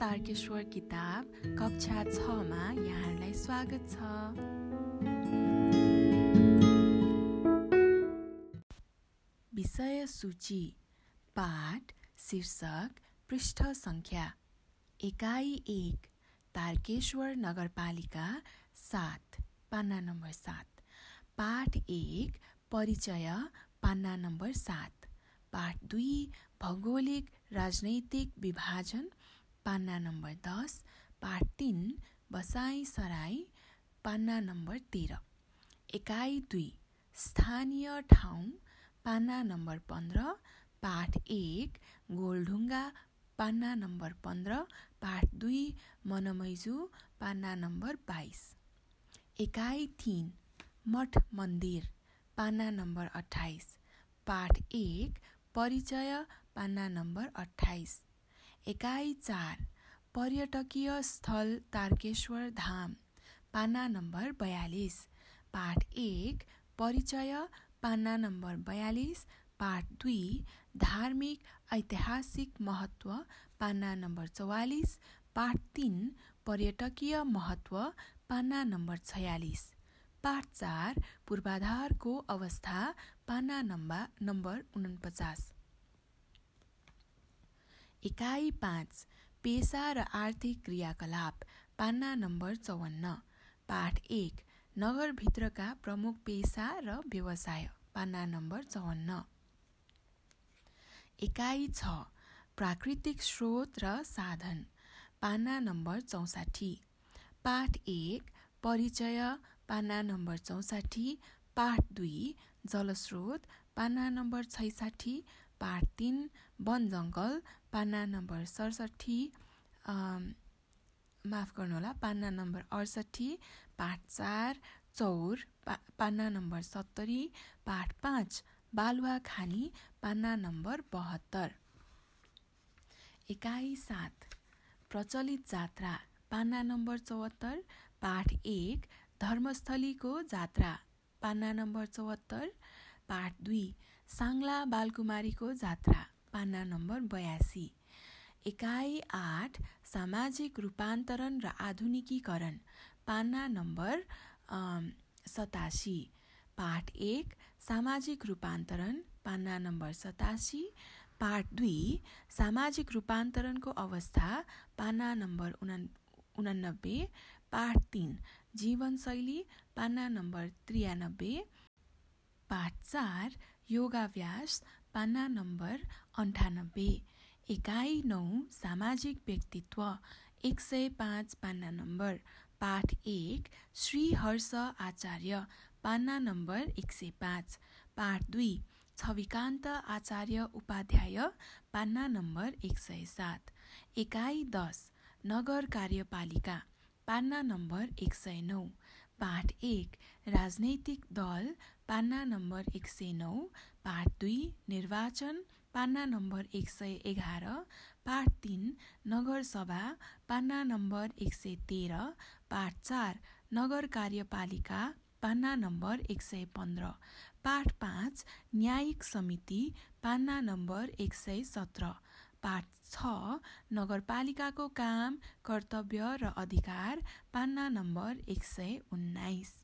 तारकेश्वर किताब कक्षा छमा यहाँहरूलाई स्वागत छ। विषय सूची पाठ शीर्षक पृष्ठ सङ्ख्या एकाइ एक तारकेश्वर नगरपालिका सात पान्ना नम्बर सात पाठ एक परिचय पान्ना नम्बर सात पाठ दुई भौगोलिक राजनैतिक विभाजन पान्ना नम्बर दस पाठ तिन बसाई सराई पान्ना नम्बर तेह्र। एकाइ दुई स्थानीय ठाउँ पान्ना नम्बर पन्ध्र पाठ एक गोलढुङ्गा पान्ना नम्बर पन्ध्र पाठ दुई मनमैजु पान्ना नम्बर बाइस। एकाइ तिन मठ मन्दिर पान्ना नम्बर अठाइस। पाठ एक परिचय पान्ना नम्बर अठाइस। एकाइ चार पर्यटकीय स्थल तारकेश्वर धाम पाना नम्बर बयालिस पाठ एक परिचय पाना नम्बर बयालिस पाठ दुई धार्मिक ऐतिहासिक महत्व पाना नम्बर चौवालिस पाठ तिन पर्यटकीय महत्व पाना नम्बर छयालिस पाठ चार पूर्वाधारको अवस्था पाना नम्बर नम्बर उनपचास इकाइ पाँच पेसा र आर्थिक क्रियाकलाप पान्ना नम्बर चौवन्न पाठ एक नगरभित्रका प्रमुख पेसा र व्यवसाय पान्ना नम्बर चौवन्न। एकाइ छ प्राकृतिक स्रोत र साधन पान्ना नम्बर चौसाठी पाठ एक परिचय पान्ना नम्बर चौसाठी पाठ दुई जलस्रोत पान्ना नम्बर छैसाठी पाठ तिन वन जङ्गल पान्ना नम्बर सडसठी माफ गर्नुहोला पान्ना नम्बर अडसट्ठी पाठ चार चौर पा पान्ना नम्बर सत्तरी पाठ पाँच बालुवा खानी पान्ना नम्बर बहत्तर। एकाइ सात प्रचलित जात्रा पान्ना नम्बर चौहत्तर पाठ एक धर्मस्थलीको जात्रा पान्ना नम्बर चौहत्तर पाठ दुई साङ्ला बालकुमारीको जात्रा पान्ना नम्बर बयासी। एकाइ आठ सामाजिक रूपान्तरण र आधुनिकीकरण पान्ना नम्बर सतासी। पाठ एक सामाजिक रूपान्तरण पान्ना नम्बर सतासी। पाठ दुई सामाजिक रूपान्तरणको अवस्था पान्ना नम्बर उना उनानब्बे पाठ तिन जीवनशैली पान्ना नम्बर त्रियानब्बे। पाठ चार योगाभ्यास पान्ना नम्बर अन्ठानब्बे। एकाइ नौ सामाजिक व्यक्तित्व एक सय पाँच पान्ना नम्बर। पाठ एक श्री हर्ष आचार्य पान्ना नम्बर एक सय पाँच। पाठ दुई छविकान्त आचार्य उपाध्याय पान्ना नम्बर एक सय सात। एकाइ दस नगर कार्यपालिका पान्ना नम्बर एक सय नौ। पाठ एक राजनैतिक दल पान्ना नम्बर एक सय नौ पाठ दुई निर्वाचन पान्ना नम्बर एक सय एघार पाठ तिन नगरसभा पान्ना नम्बर एक सय तेह्र पाठ चार नगर कार्यपालिका पान्ना नम्बर एक सय पन्ध्र पाठ पाँच न्यायिक समिति पान्ना नम्बर एक सय सत्र पाठ छ नगरपालिकाको काम कर्तव्य र अधिकार पान्ना नम्बर एक सय उन्नाइस।